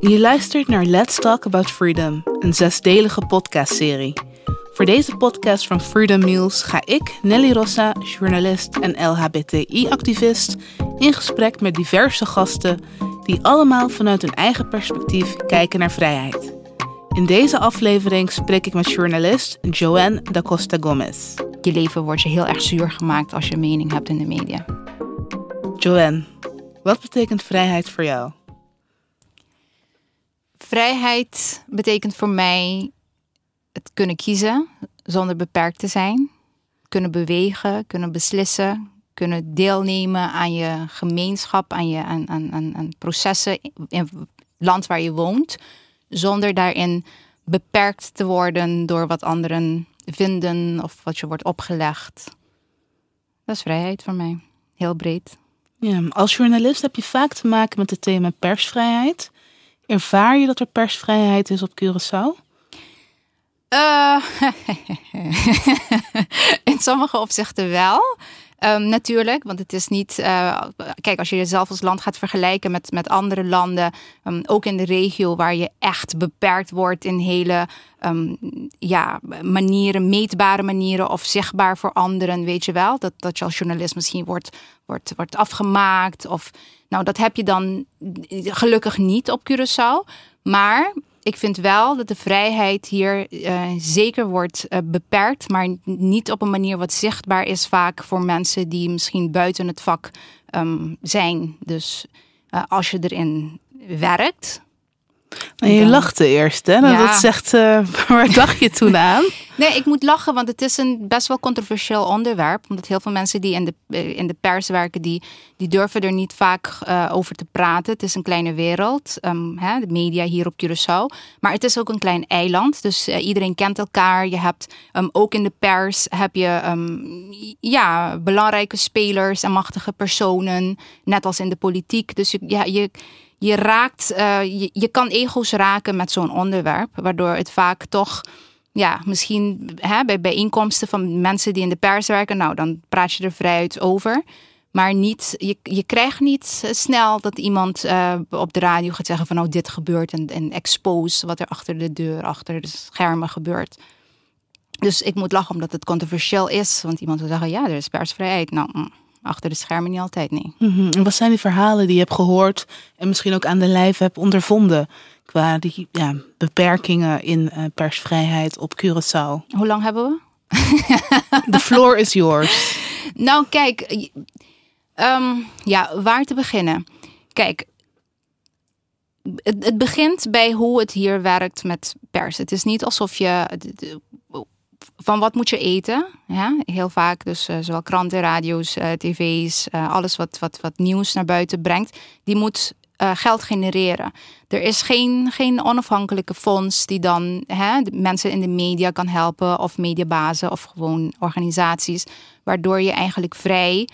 Je luistert naar Let's Talk About Freedom, een zesdelige podcastserie. Voor deze podcast van Freedom News ga ik, Nelly Rossa, journalist en LHBTI-activist, in gesprek met diverse gasten die allemaal vanuit hun eigen perspectief kijken naar vrijheid. In deze aflevering spreek ik met journalist Joanne da Costa Gomez. Je leven wordt je heel erg zuur gemaakt als je mening hebt in de media. Joanne, wat betekent vrijheid voor jou? Vrijheid betekent voor mij het kunnen kiezen zonder beperkt te zijn. Kunnen bewegen, kunnen beslissen, kunnen deelnemen aan je gemeenschap, aan, je, aan, aan, aan processen in het land waar je woont. Zonder daarin beperkt te worden door wat anderen vinden of wat je wordt opgelegd. Dat is vrijheid voor mij. Heel breed. Ja, als journalist heb je vaak te maken met het thema persvrijheid. Ervaar je dat er persvrijheid is op Curaçao? Uh, in sommige opzichten wel. Um, natuurlijk, want het is niet. Uh, kijk, als je jezelf als land gaat vergelijken met, met andere landen, um, ook in de regio waar je echt beperkt wordt in hele um, ja, manieren, meetbare manieren of zichtbaar voor anderen, weet je wel. Dat, dat je als journalist misschien wordt, wordt, wordt afgemaakt. Of, nou, dat heb je dan gelukkig niet op Curaçao. Maar ik vind wel dat de vrijheid hier uh, zeker wordt uh, beperkt, maar niet op een manier wat zichtbaar is vaak voor mensen die misschien buiten het vak um, zijn. Dus uh, als je erin werkt, en je lachte eerst, hè? Nou, Dat zegt, uh, waar dacht je toen aan? Nee, ik moet lachen, want het is een best wel controversieel onderwerp. Omdat heel veel mensen die in de, eh, in de pers werken, die, die durven er niet vaak uh, over te praten. Het is een kleine wereld, um, hè, de media hier op Curaçao. Maar het is ook een klein eiland, dus uh, iedereen kent elkaar. Je hebt um, ook in de pers heb je um, ja, belangrijke spelers en machtige personen. Net als in de politiek. Dus je, ja, je je raakt, uh, je, je kan ego's raken met zo'n onderwerp, waardoor het vaak toch ja, misschien hè, bij bijeenkomsten van mensen die in de pers werken, nou dan praat je er vrij uit over. Maar niet, je, je krijgt niet snel dat iemand uh, op de radio gaat zeggen van nou dit gebeurt en, en expose wat er achter de deur, achter de schermen gebeurt. Dus ik moet lachen omdat het controversieel is. Want iemand wil zeggen, ja, er is persvrijheid. Nou, mm achter de schermen niet altijd, nee. Mm En wat zijn die verhalen die je hebt gehoord en misschien ook aan de lijf hebt ondervonden qua die ja, beperkingen in uh, persvrijheid op Curaçao? Hoe lang hebben we? The floor is yours. Nou, kijk, um, ja, waar te beginnen? Kijk, het, het, begint bij hoe het hier werkt met pers. Het is niet alsof je van wat moet je eten? Ja, heel vaak dus uh, zowel kranten, radio's, uh, tv's, uh, alles wat, wat, wat nieuws naar buiten brengt, die moet geld genereren. Er is geen, geen onafhankelijke fonds die dan hè, mensen in de media kan helpen of mediabazen of gewoon organisaties, waardoor je eigenlijk vrij,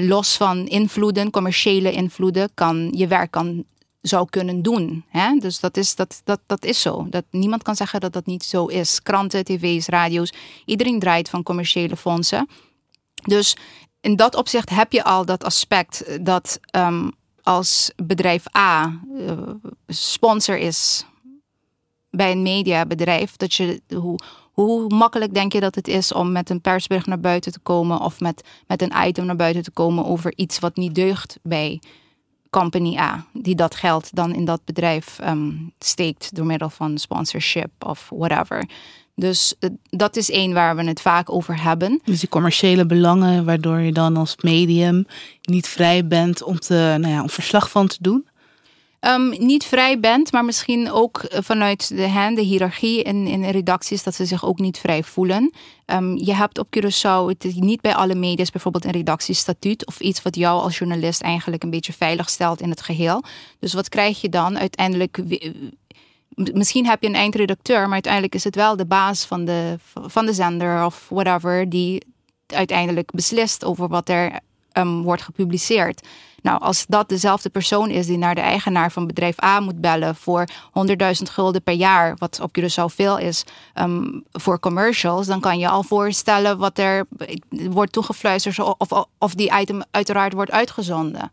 los van invloeden, commerciële invloeden, kan, je werk kan zou kunnen doen. Hè? Dus dat is, dat, dat, dat is zo. Dat, niemand kan zeggen dat dat niet zo is. Kranten, tv's, radio's, iedereen draait van commerciële fondsen. Dus in dat opzicht heb je al dat aspect dat um, als bedrijf A uh, sponsor is bij een mediabedrijf, dat je hoe, hoe makkelijk denk je dat het is om met een persbericht naar buiten te komen of met, met een item naar buiten te komen over iets wat niet deugt bij company A, die dat geld dan in dat bedrijf um, steekt door middel van sponsorship of whatever. Dus uh, dat is één waar we het vaak over hebben. Dus die commerciële belangen, waardoor je dan als medium niet vrij bent om, te, nou ja, om verslag van te doen? Um, niet vrij bent, maar misschien ook eh, vanuit de, de hiërarchie in, in redacties dat ze zich ook niet vrij voelen. Um, je hebt op Curaçao het is niet bij alle media's bijvoorbeeld een redactiestatuut of iets wat jou als journalist eigenlijk een beetje veilig stelt in het geheel. Dus wat krijg je dan uiteindelijk? Misschien heb je een eindredacteur, maar uiteindelijk is het wel de baas van de, van de zender of whatever die uiteindelijk beslist over wat er um, wordt gepubliceerd. Nou, als dat dezelfde persoon is die naar de eigenaar van bedrijf A moet bellen voor 100.000 gulden per jaar, wat op Curaçao veel is, um, voor commercials, dan kan je al voorstellen wat er wordt toegefluisterd of, of die item uiteraard wordt uitgezonden.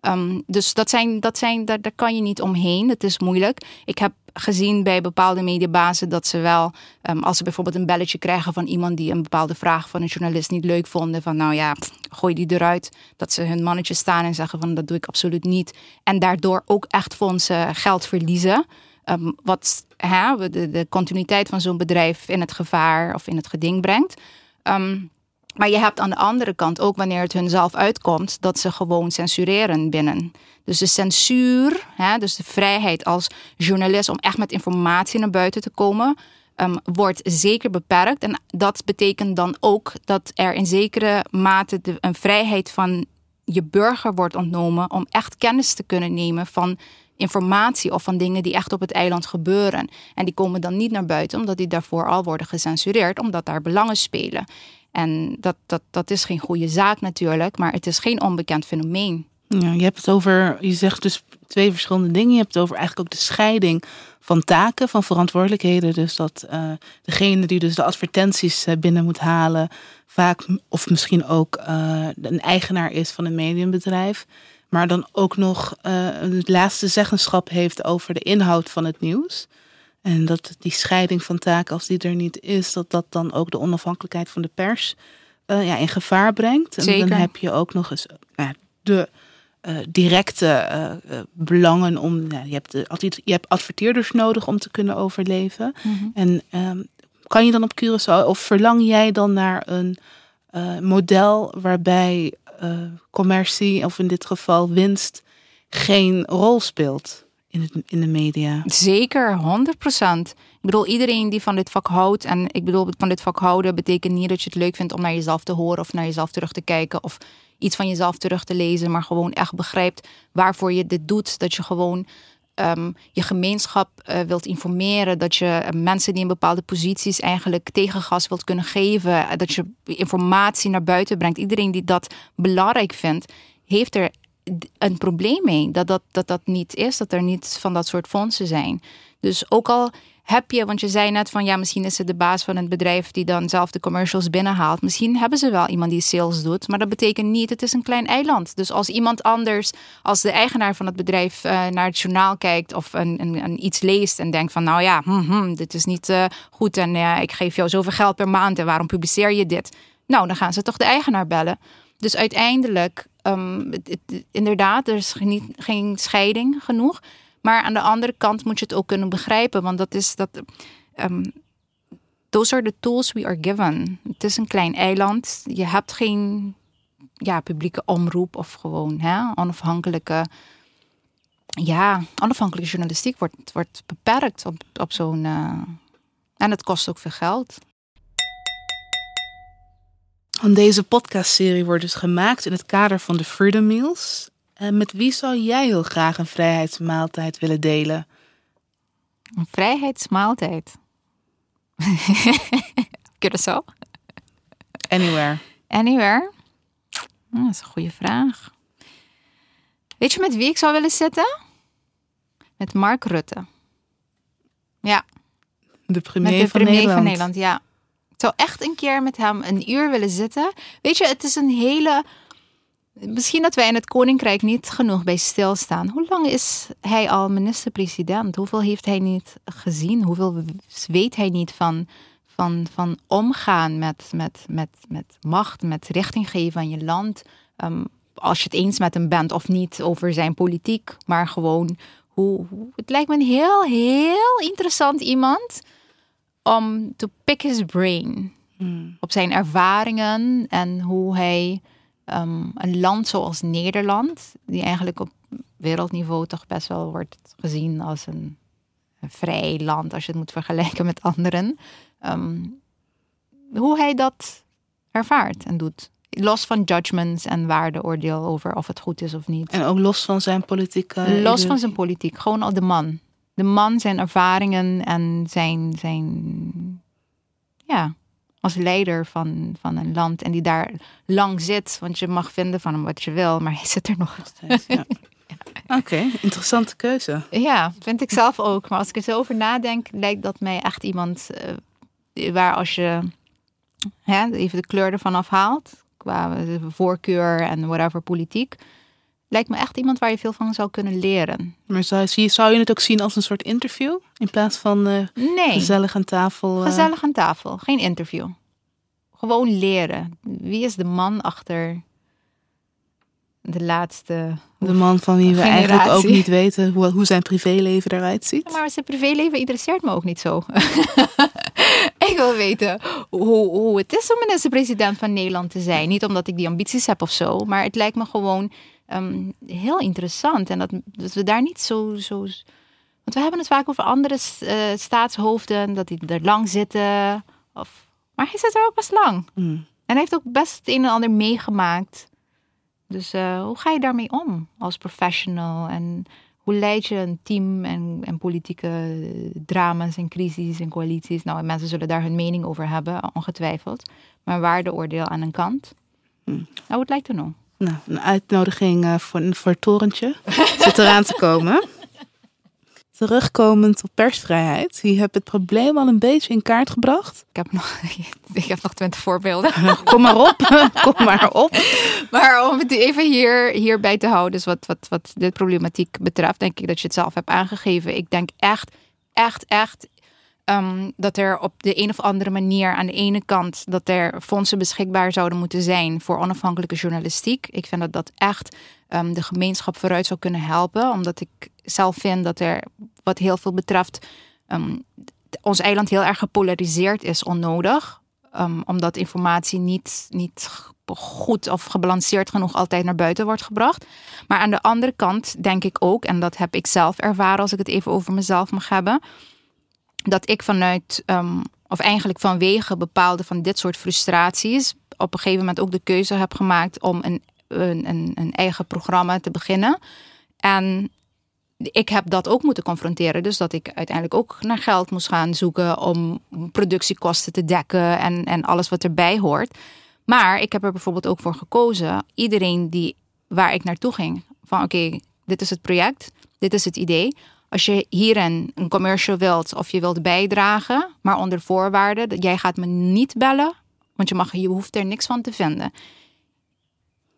Ehm, dus dat zijn, dat zijn, daar, daar kan je niet omheen. Het is moeilijk. Ik heb gezien bij bepaalde mediabazen dat ze wel, ehm, als ze bijvoorbeeld een belletje krijgen van iemand die een bepaalde vraag van een journalist niet leuk vonden, van nou ja, gooi die eruit, dat ze hun mannetje staan en zeggen van dat doe ik absoluut niet. En daardoor ook echt fondsen geld verliezen. Um, wat hè, de, de continuïteit van zo'n bedrijf in het gevaar of in het geding brengt. Maar je hebt aan de andere kant ook wanneer het hun zelf uitkomt, dat ze gewoon censureren binnen. Dus de censuur, hè, dus de vrijheid als journalist om echt met informatie naar buiten te komen, um, wordt zeker beperkt. En dat betekent dan ook dat er in zekere mate de, een vrijheid van je burger wordt ontnomen om echt kennis te kunnen nemen van informatie of van dingen die echt op het eiland gebeuren. En die komen dan niet naar buiten, omdat die daarvoor al worden gecensureerd, omdat daar belangen spelen. En dat, dat, dat is geen goede zaak natuurlijk, maar het is geen onbekend fenomeen. Ja, je hebt het over, je zegt dus twee verschillende dingen. Je hebt het over eigenlijk ook de scheiding van taken, van verantwoordelijkheden. Dus dat uh, degene die dus de advertenties eh, binnen moet halen, vaak of misschien ook uh, een eigenaar is van een mediumbedrijf. Maar dan ook nog het laatste zeggenschap heeft over de inhoud van het nieuws. En dat die scheiding van taken, als die er niet is, dat dat dan ook de onafhankelijkheid van de pers uh, ja, in gevaar brengt. En Zeker. dan heb je ook nog eens uh, de uh, directe belangen om. je, hebt altijd, je hebt adverteerders nodig om te kunnen overleven. Mm -hmm. En um, kan je dan op Curaçao, of verlang jij dan naar een model waarbij commercie, of in dit geval winst, geen rol speelt? In, het, in de media. Zeker, 100 procent. Ik bedoel, iedereen die van dit vak houdt, en ik bedoel, van dit vak houden betekent niet dat je het leuk vindt om naar jezelf te horen of naar jezelf terug te kijken of iets van jezelf terug te lezen, maar gewoon echt begrijpt waarvoor je dit doet. Dat je gewoon um, je gemeenschap uh, wilt informeren, dat je uh, mensen die in bepaalde posities eigenlijk tegengas wilt kunnen geven, dat je informatie naar buiten brengt. Iedereen die dat belangrijk vindt, heeft er een probleem mee. Dat dat, dat dat niet is, dat er niet van dat soort fondsen zijn. Dus ook al heb je, want je zei net van ja, misschien is het de baas van het bedrijf die dan zelf de commercials binnenhaalt. Misschien hebben ze wel iemand die sales doet, maar dat betekent niet, het is een klein eiland. Dus als iemand anders, als de eigenaar van het bedrijf uh, naar het journaal kijkt of een, een, iets leest en denkt van nou ja, hm, hm, dit is niet uh, goed en uh, ik geef jou zoveel geld per maand en waarom publiceer je dit? Nou, dan gaan ze toch de eigenaar bellen. Dus uiteindelijk Het, inderdaad, er is geen scheiding genoeg. Maar aan de andere kant moet je het ook kunnen begrijpen. Want dat is dat. Um, those are the tools we are given. Het is een klein eiland. Je hebt geen ja, publieke omroep of gewoon hè, onafhankelijke. Ja, onafhankelijke journalistiek wordt, wordt beperkt op, op zo'n. Uh, en het kost ook veel geld. En deze podcastserie wordt dus gemaakt in het kader van de Freedom Meals. En met wie zou jij heel graag een vrijheidsmaaltijd willen delen? Een vrijheidsmaaltijd? Curaçao? Anywhere. Anywhere? Oh, dat is een goede vraag. Weet je met wie ik zou willen zitten? Met Mark Rutte. Ja. De premier, met de van, premier Nederland. van Nederland. Ja. Ik zou echt een keer met hem een uur willen zitten. Weet je, het is een hele. Misschien dat wij in het Koninkrijk niet genoeg bij stilstaan. Hoe lang is hij al minister-president? Hoeveel heeft hij niet gezien? Hoeveel weet hij niet van, van, van omgaan met, met, met, met macht, met richting geven aan je land? Um, als je het eens met hem bent of niet over zijn politiek, maar gewoon hoe het lijkt me een heel, heel interessant iemand om to pick his brain Hmm. op zijn ervaringen en hoe hij um, een land zoals Nederland, die eigenlijk op wereldniveau toch best wel wordt gezien als een, een vrij land als je het moet vergelijken met anderen, um, hoe hij dat ervaart en doet. Los van judgments en waardeoordeel over of het goed is of niet. En ook los van zijn politieke. Los van zijn politiek, gewoon al de man de man, zijn ervaringen en zijn, zijn ja, als leider van, van een land en die daar lang zit. Want je mag vinden van hem wat je wil, maar hij zit er nog steeds. Ja. Oké, okay, interessante keuze. Ja, vind ik zelf ook. Maar als ik er zo over nadenk, lijkt dat mij echt iemand uh, waar als je hè, even de kleur ervan afhaalt, qua voorkeur en whatever politiek, lijkt me echt iemand waar je veel van zou kunnen leren. Maar zou, zou je het ook zien als een soort interview? In plaats van eh, Nee, gezellig aan tafel? eh, gezellig aan tafel. Geen interview. Gewoon leren. Wie is de man achter de laatste... de man van wie we eigenlijk ook niet weten hoe, hoe zijn privéleven eruit ziet. Maar zijn privéleven interesseert me ook niet zo. ik wil weten hoe, hoe het is om minister-president van Nederland te zijn. Niet omdat ik die ambities heb of zo, maar het lijkt me gewoon ehm, heel interessant. En dat, dat we daar niet zo, zo. Want we hebben het vaak over andere eh, staatshoofden, dat die er lang zitten. Of, maar hij zit er ook best lang. Hmm. En hij heeft ook best het een en ander meegemaakt. Dus eh, hoe ga je daarmee om als professional? En hoe leid je een team en, en politieke drama's en crises en coalities? Nou, mensen zullen daar hun mening over hebben, ongetwijfeld. Maar waardeoordeel aan een kant. Hmm. Nou, het lijkt er nog. Nou, een uitnodiging eh, voor, voor het torentje zit eraan te komen. Terugkomend op persvrijheid. Je hebt het probleem al een beetje in kaart gebracht. Ik heb nog, ik heb nog twintig voorbeelden. Kom maar op, kom maar op. Maar om het even hier, hierbij te houden, dus wat, wat, wat dit problematiek betreft, denk ik dat je het zelf hebt aangegeven. Ik denk echt, echt, echt ehm, dat er op de een of andere manier aan de ene kant dat er fondsen beschikbaar zouden moeten zijn voor onafhankelijke journalistiek. Ik vind dat dat echt ehm, de gemeenschap vooruit zou kunnen helpen, omdat ik zelf vind dat er wat heel veel betreft ehm, ons eiland heel erg gepolariseerd is, onnodig. Omdat informatie niet, niet goed of gebalanceerd genoeg altijd naar buiten wordt gebracht. Maar aan de andere kant denk ik ook, en dat heb ik zelf ervaren als ik het even over mezelf mag hebben, dat ik vanuit, ehm, of eigenlijk vanwege bepaalde van dit soort frustraties, op een gegeven moment ook de keuze heb gemaakt om een, een, een, eigen programma te beginnen. En ik heb dat ook moeten confronteren. Dus dat ik uiteindelijk ook naar geld moest gaan zoeken om productiekosten te dekken en, en alles wat erbij hoort. Maar ik heb er bijvoorbeeld ook voor gekozen, iedereen die waar ik naartoe ging, van oké, dit is het project, dit is het idee. Als je hierin een commercial wilt of je wilt bijdragen, maar onder voorwaarden, dat jij gaat me niet bellen, want je, mag, je hoeft er niks van te vinden.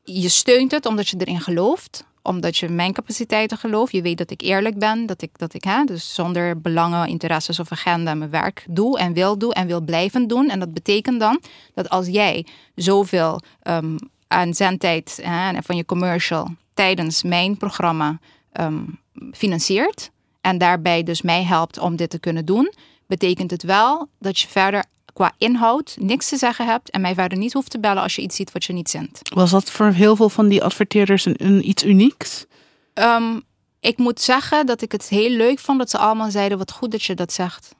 Je steunt het omdat je erin gelooft, omdat je mijn capaciteiten gelooft. Je weet dat ik eerlijk ben, dat ik, dat ik hè, dus zonder belangen, interesses of agenda mijn werk doe en wil doen en wil blijven doen. En dat betekent dan dat als jij zoveel ehm, aan zendtijd hè, van je commercial tijdens mijn programma ehm, financiert en daarbij dus mij helpt om dit te kunnen doen, betekent het wel dat je verder qua inhoud niks te zeggen hebt en mij verder niet hoeft te bellen als je iets ziet wat je niet zendt. Was dat voor heel veel van die adverteerders een, een iets unieks? Um, ik moet zeggen dat ik het heel leuk vond dat ze allemaal zeiden: wat goed dat je dat zegt.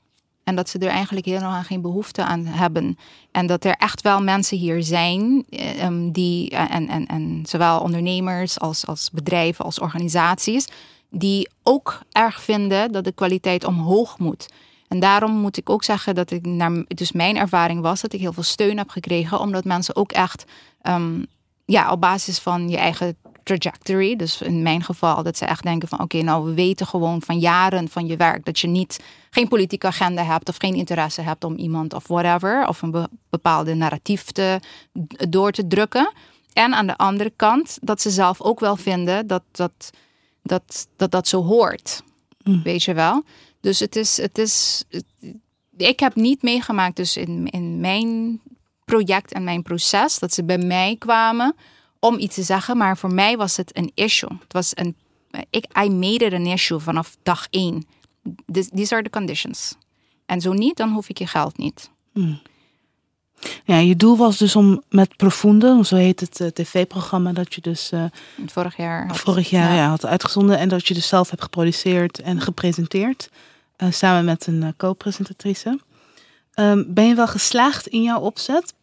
En dat ze er eigenlijk helemaal geen behoefte aan hebben. En dat er echt wel mensen hier zijn, um, die, en, en, en zowel ondernemers als, als bedrijven, als organisaties, die ook erg vinden dat de kwaliteit omhoog moet. En daarom moet ik ook zeggen dat ik naar, dus mijn ervaring was dat ik heel veel steun heb gekregen, omdat mensen ook echt um, ja, op basis van je eigen trajectory, dus in mijn geval, dat ze echt denken van oké, nou we weten gewoon van jaren van je werk dat je niet geen politieke agenda hebt of geen interesse hebt om iemand of whatever of een be bepaalde narratief te, door te drukken. En aan de andere kant dat ze zelf ook wel vinden dat dat, dat, dat, dat zo hoort. Mm. Weet je wel? Dus het is, het is, ik heb niet meegemaakt dus in, in mijn project en mijn proces dat ze bij mij kwamen om iets te zeggen, maar voor mij was het een issue. Het was een, ik, I made it an issue vanaf dag één. This, these are the conditions. En zo niet, dan hoef ik je geld niet. Hmm. Ja, je doel was dus om met Profundo, zo heet het uh, tv-programma dat je dus uh, vorig jaar had, vorig jaar ja. Ja, had uitgezonden en dat je dus zelf hebt geproduceerd en gepresenteerd, uh, samen met een co-presentatrice. Um, ben je wel geslaagd in jouw opzet?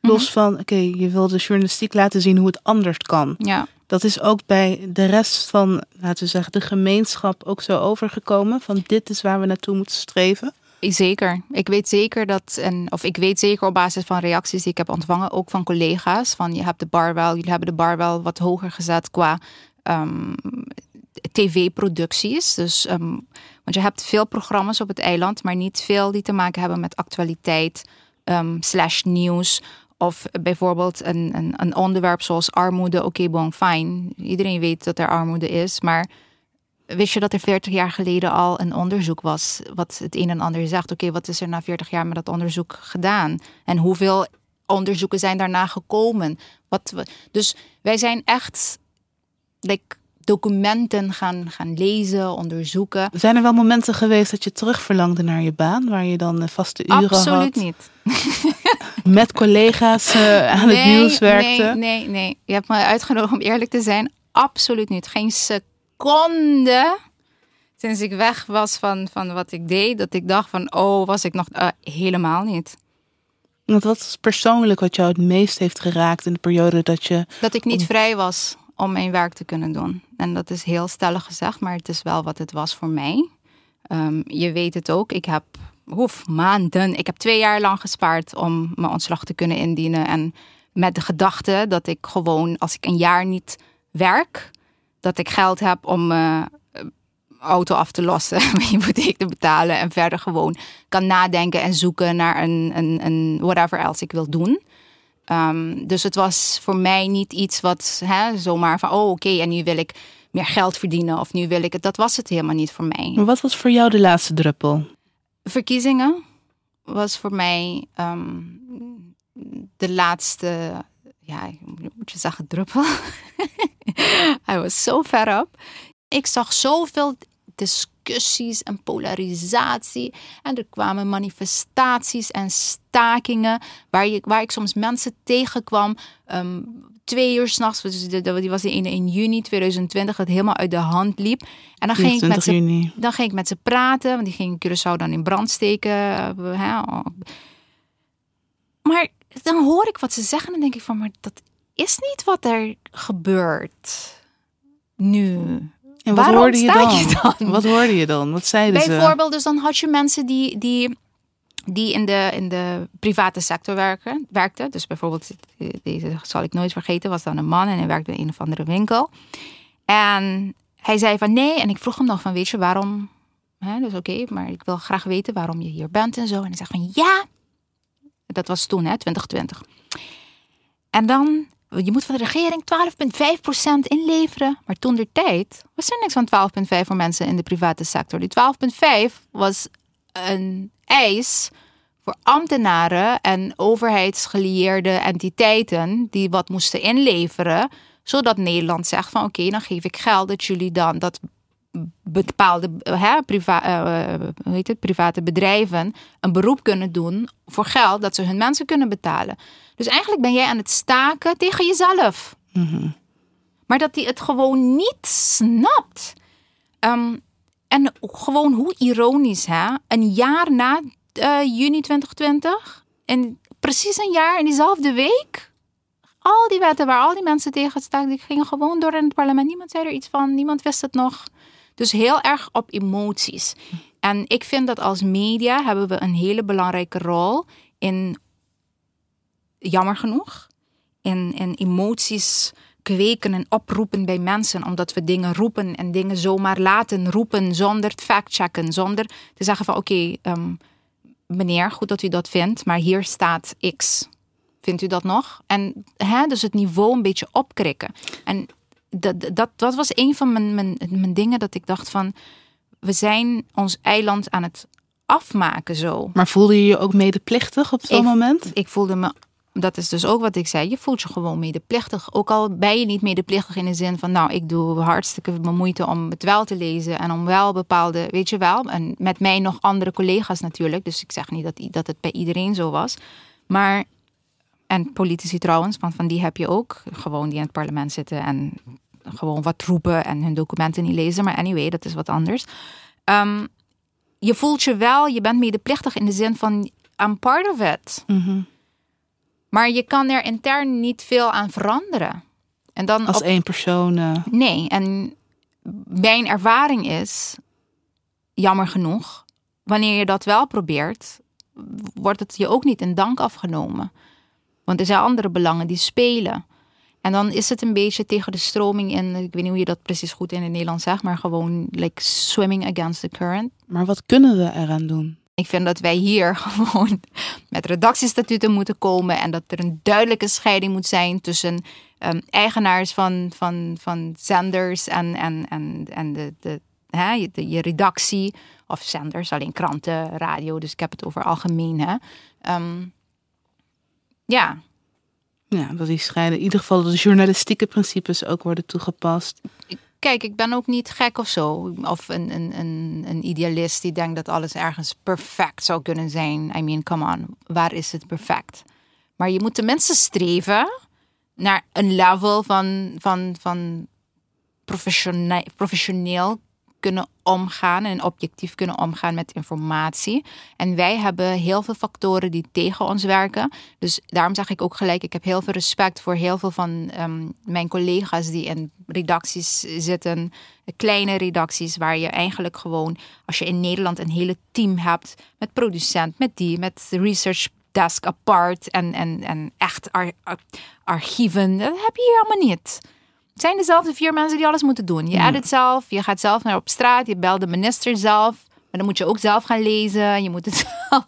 Los mm -hmm. van, oké, okay, je wil de journalistiek laten zien hoe het anders kan. Ja. Dat is ook bij de rest van, laten we zeggen, de gemeenschap ook zo overgekomen. Van dit is waar we naartoe moeten streven. Zeker. Ik weet zeker dat, en, of ik weet zeker op basis van reacties die ik heb ontvangen, ook van collega's, van je hebt de bar wel, jullie hebben de bar wel wat hoger gezet qua um, tv-producties. Dus, um, want je hebt veel programma's op het eiland, maar niet veel die te maken hebben met actualiteit, um, slash nieuws Of bijvoorbeeld een, een, een onderwerp zoals armoede. Oké, bon, fijn. Iedereen weet dat er armoede is. Maar wist je dat er 40 jaar geleden al een onderzoek was. wat het een en ander zegt? Oké, wat is er na 40 jaar met dat onderzoek gedaan? En hoeveel onderzoeken zijn daarna gekomen? Wat we, dus wij zijn echt. Like, documenten gaan, gaan lezen, onderzoeken. Zijn er wel momenten geweest dat je terug verlangde naar je baan, waar je dan vaste uren Absoluut had? Absoluut niet. Met collega's uh, aan nee, het nieuws werkte? Nee, nee, nee. Je hebt me uitgenodigd om eerlijk te zijn. Absoluut niet. Geen seconde sinds ik weg was van, van wat ik deed, dat ik dacht van, oh, was ik nog uh, helemaal niet. Want wat is persoonlijk wat jou het meest heeft geraakt in de periode dat je... Dat ik niet vrij was om mijn werk te kunnen doen. En dat is heel stellig gezegd, maar het is wel wat het was voor mij. Um, je weet het ook, ik heb hoef, maanden, ik heb twee jaar lang gespaard om mijn ontslag te kunnen indienen. En met de gedachte dat ik gewoon, als ik een jaar niet werk, dat ik geld heb om mijn auto af te lossen, mijn hypotheek te betalen en verder gewoon kan nadenken en zoeken naar een, een, een whatever else ik wil doen. Um, dus het was voor mij niet iets wat hè, zomaar van, oh oké, en nu wil ik meer geld verdienen of nu wil ik het. Dat was het helemaal niet voor mij. Maar wat was voor jou de laatste druppel? Verkiezingen was voor mij um, de laatste, ja, moet je zeggen, druppel. Hij was zo ver op. Ik zag zoveel discussies en polarisatie. En er kwamen manifestaties en stakingen waar, je, waar ik soms mensen tegenkwam. Um, twee uur s'nachts, die was in, in juni 2020, dat helemaal uit de hand liep. En dan ging, ik met ze, dan ging ik met ze praten, want die ging Curaçao dan in brand steken. Hè. Maar dan hoor ik wat ze zeggen en dan denk ik van, maar dat is niet wat er gebeurt nu. En wat hoorde je dan? je dan? Wat hoorde je dan? Wat zeiden ze? Bijvoorbeeld, dus dan had je mensen die, die, die in, de, in de private sector werken, werkten. Dus bijvoorbeeld, deze zal ik nooit vergeten, was dan een man en hij werkte in een of andere winkel. En hij zei van nee, en ik vroeg hem nog van weet je waarom? Hè, dus oké, maar ik wil graag weten waarom je hier bent en zo. En hij zegt van ja, dat was toen, hè, 2020. En dan je moet van de regering 12,5% inleveren. Maar toen de tijd was er niks van 12,5 voor mensen in de private sector. Die 12,5 was een eis voor ambtenaren en overheidsgelieerde entiteiten die wat moesten inleveren, zodat Nederland zegt van oké, dan geef ik geld dat jullie dan dat bepaalde hè, priva, uh, hoe heet het, private bedrijven een beroep kunnen doen voor geld dat ze hun mensen kunnen betalen. Dus eigenlijk ben jij aan het staken tegen jezelf. Mm Maar dat hij het gewoon niet snapt. Um, en gewoon hoe ironisch, hè? Een jaar na uh, juni 2020, en precies een jaar in diezelfde week, al die wetten waar al die mensen tegen staan, die gingen gewoon door in het parlement. Niemand zei er iets van, niemand wist het nog. Dus heel erg op emoties. En ik vind dat als media hebben we een hele belangrijke rol in, jammer genoeg, in, in emoties kweken en oproepen bij mensen. Omdat we dingen roepen en dingen zomaar laten roepen zonder het factchecken. Zonder te zeggen van oké, ehm, meneer, goed dat u dat vindt, maar hier staat X. Vindt u dat nog? En hè, dus het niveau een beetje opkrikken. En dat, dat, dat was een van mijn, mijn, mijn dingen dat ik dacht van... we zijn ons eiland aan het afmaken zo. Maar voelde je je ook medeplichtig op zo'n moment? Ik voelde me dat is dus ook wat ik zei. Je voelt je gewoon medeplichtig. Ook al ben je niet medeplichtig in de zin van, nou, ik doe hartstikke mijn moeite om het wel te lezen en om wel bepaalde, weet je wel, en met mij nog andere collega's natuurlijk. Dus ik zeg niet dat, dat het bij iedereen zo was. Maar, en politici trouwens, want van die heb je ook gewoon die in het parlement zitten en gewoon wat roepen en hun documenten niet lezen. Maar anyway, dat is wat anders. Um, je voelt je wel, je bent medeplichtig in de zin van, I'm part of it. Mm maar je kan er intern niet veel aan veranderen. En dan Als één persoon. Uh... Nee, en mijn ervaring is, jammer genoeg, wanneer je dat wel probeert, wordt het je ook niet in dank afgenomen. Want er zijn andere belangen die spelen. En dan is het een beetje tegen de stroming in, ik weet niet hoe je dat precies goed in het Nederlands zegt, maar gewoon like swimming against the current. Maar wat kunnen we eraan doen? Ik vind dat wij hier gewoon met redactiestatuten moeten komen en dat er een duidelijke scheiding moet zijn tussen um, eigenaars van, van, van zenders en, en, en, en de, de, hè, de, je redactie. Of zenders, alleen kranten, radio. Dus ik heb het over algemeen. Hè. Um, ja. Ja, dat die scheiden. In ieder geval de journalistieke principes ook worden toegepast. Kijk, ik ben ook niet gek of zo. Of een, een, een, een idealist die denkt dat alles ergens perfect zou kunnen zijn. I mean, come on. Waar is het perfect? Maar je moet tenminste streven naar een level van, van, van professioneel kunnen omgaan en objectief kunnen omgaan met informatie. En wij hebben heel veel factoren die tegen ons werken. Dus daarom zeg ik ook gelijk, ik heb heel veel respect voor heel veel van ehm, mijn collega's die in redacties zitten. Kleine redacties waar je eigenlijk gewoon, als je in Nederland een hele team hebt met producent, met die, met research desk apart en, en, en echt archieven. Dat heb je hier allemaal niet. Het zijn dezelfde vier mensen die alles moeten doen. Je edit zelf, je gaat zelf naar op straat, je belt de minister zelf. Maar dan moet je ook zelf gaan lezen. Je moet het zelf.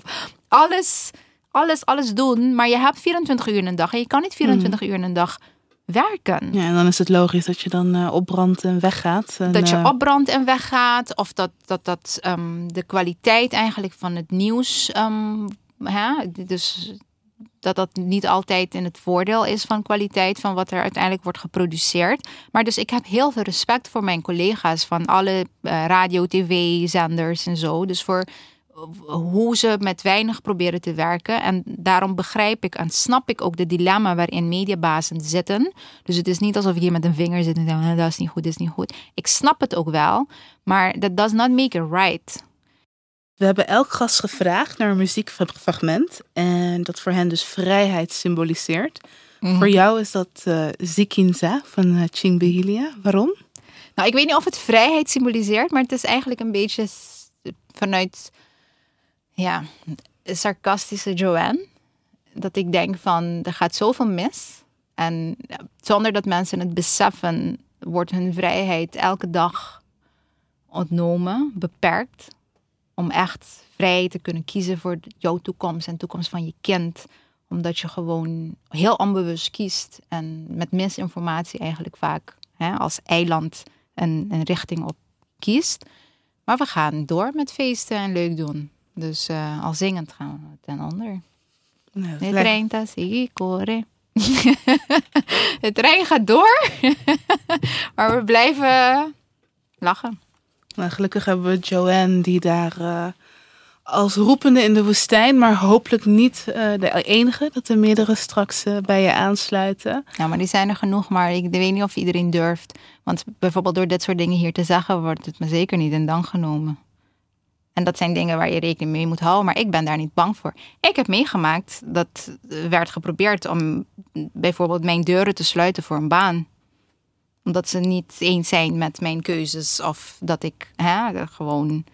Alles, alles, alles doen. Maar je hebt 24 uur in een dag en je kan niet 24 uur in een dag werken. Ja, en dan is het logisch dat je dan uh, opbrandt en weggaat. En, dat je uh... opbrandt en weggaat. Of dat, dat, dat um, de kwaliteit eigenlijk van het nieuws um, hè, dus dat dat niet altijd in het voordeel is van kwaliteit van wat er uiteindelijk wordt geproduceerd. Maar dus ik heb heel veel respect voor mijn collega's van alle uh, radio, tv, zenders en zo. Dus voor hoe ze met weinig proberen te werken. En daarom begrijp ik en snap ik ook de dilemma waarin mediabazen zitten. Dus het is niet alsof je hier met een vinger zit en denkt, dat is niet goed, dat is niet goed. Ik snap het ook wel, maar that does not make it right. We hebben elk gast gevraagd naar een muziekfragment. En dat voor hen dus vrijheid symboliseert. Mhm. Voor jou is dat uh, Zikinza van uh, Chingbehilia. Waarom? Nou, ik weet niet of het vrijheid symboliseert, maar het is eigenlijk een beetje vanuit ja, sarcastische Joanne. Dat ik denk van, er gaat zoveel mis. En zonder dat mensen het beseffen, wordt hun vrijheid elke dag ontnomen, beperkt om echt vrij te kunnen kiezen voor jouw toekomst en de toekomst van je kind. Omdat je gewoon heel onbewust kiest en met misinformatie eigenlijk vaak hè, als eiland een, een richting op kiest. Maar we gaan door met feesten en leuk doen. Dus uh, al zingend gaan we ten onder. Nou, de trein Het trein gaat door, maar we blijven lachen. Nou, gelukkig hebben we Joanne die daar uh, als roepende in de woestijn, maar hopelijk niet uh, de enige, dat er meerdere straks uh, bij je aansluiten. Ja, maar die zijn er genoeg, maar ik weet niet of iedereen durft. Want bijvoorbeeld door dit soort dingen hier te zeggen, wordt het me zeker niet in dank genomen. En dat zijn dingen waar je rekening mee moet houden, maar ik ben daar niet bang voor. Ik heb meegemaakt dat werd geprobeerd om bijvoorbeeld mijn deuren te sluiten voor een baan omdat ze niet eens zijn met mijn keuzes. Of dat ik hè, gewoon.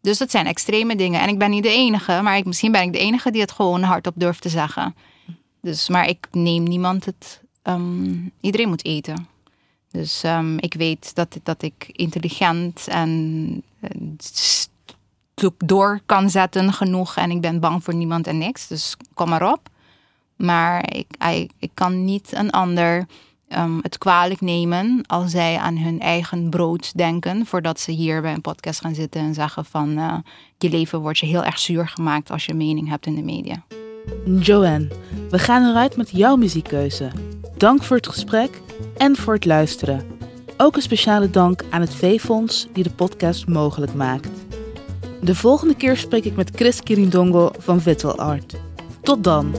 Dus dat zijn extreme dingen. En ik ben niet de enige, maar ik, misschien ben ik de enige die het gewoon hardop durft te zeggen. Dus, maar ik neem niemand het. Um, iedereen moet eten. Dus um, ik weet dat, dat ik intelligent en uh, door kan zetten genoeg. En ik ben bang voor niemand en niks. Dus kom maar op. Maar ik kan niet een ander um, het kwalijk nemen als zij aan hun eigen brood denken. Voordat ze hier bij een podcast gaan zitten en zeggen van uh, je leven wordt je heel erg zuur gemaakt als je mening hebt in de media. Joanne, we gaan eruit met jouw muziekkeuze. Dank voor het gesprek en voor het luisteren. Ook een speciale dank aan het V-Fonds die de podcast mogelijk maakt. De volgende keer spreek ik met Chris Kirindongo van Vital Art. Tot dan.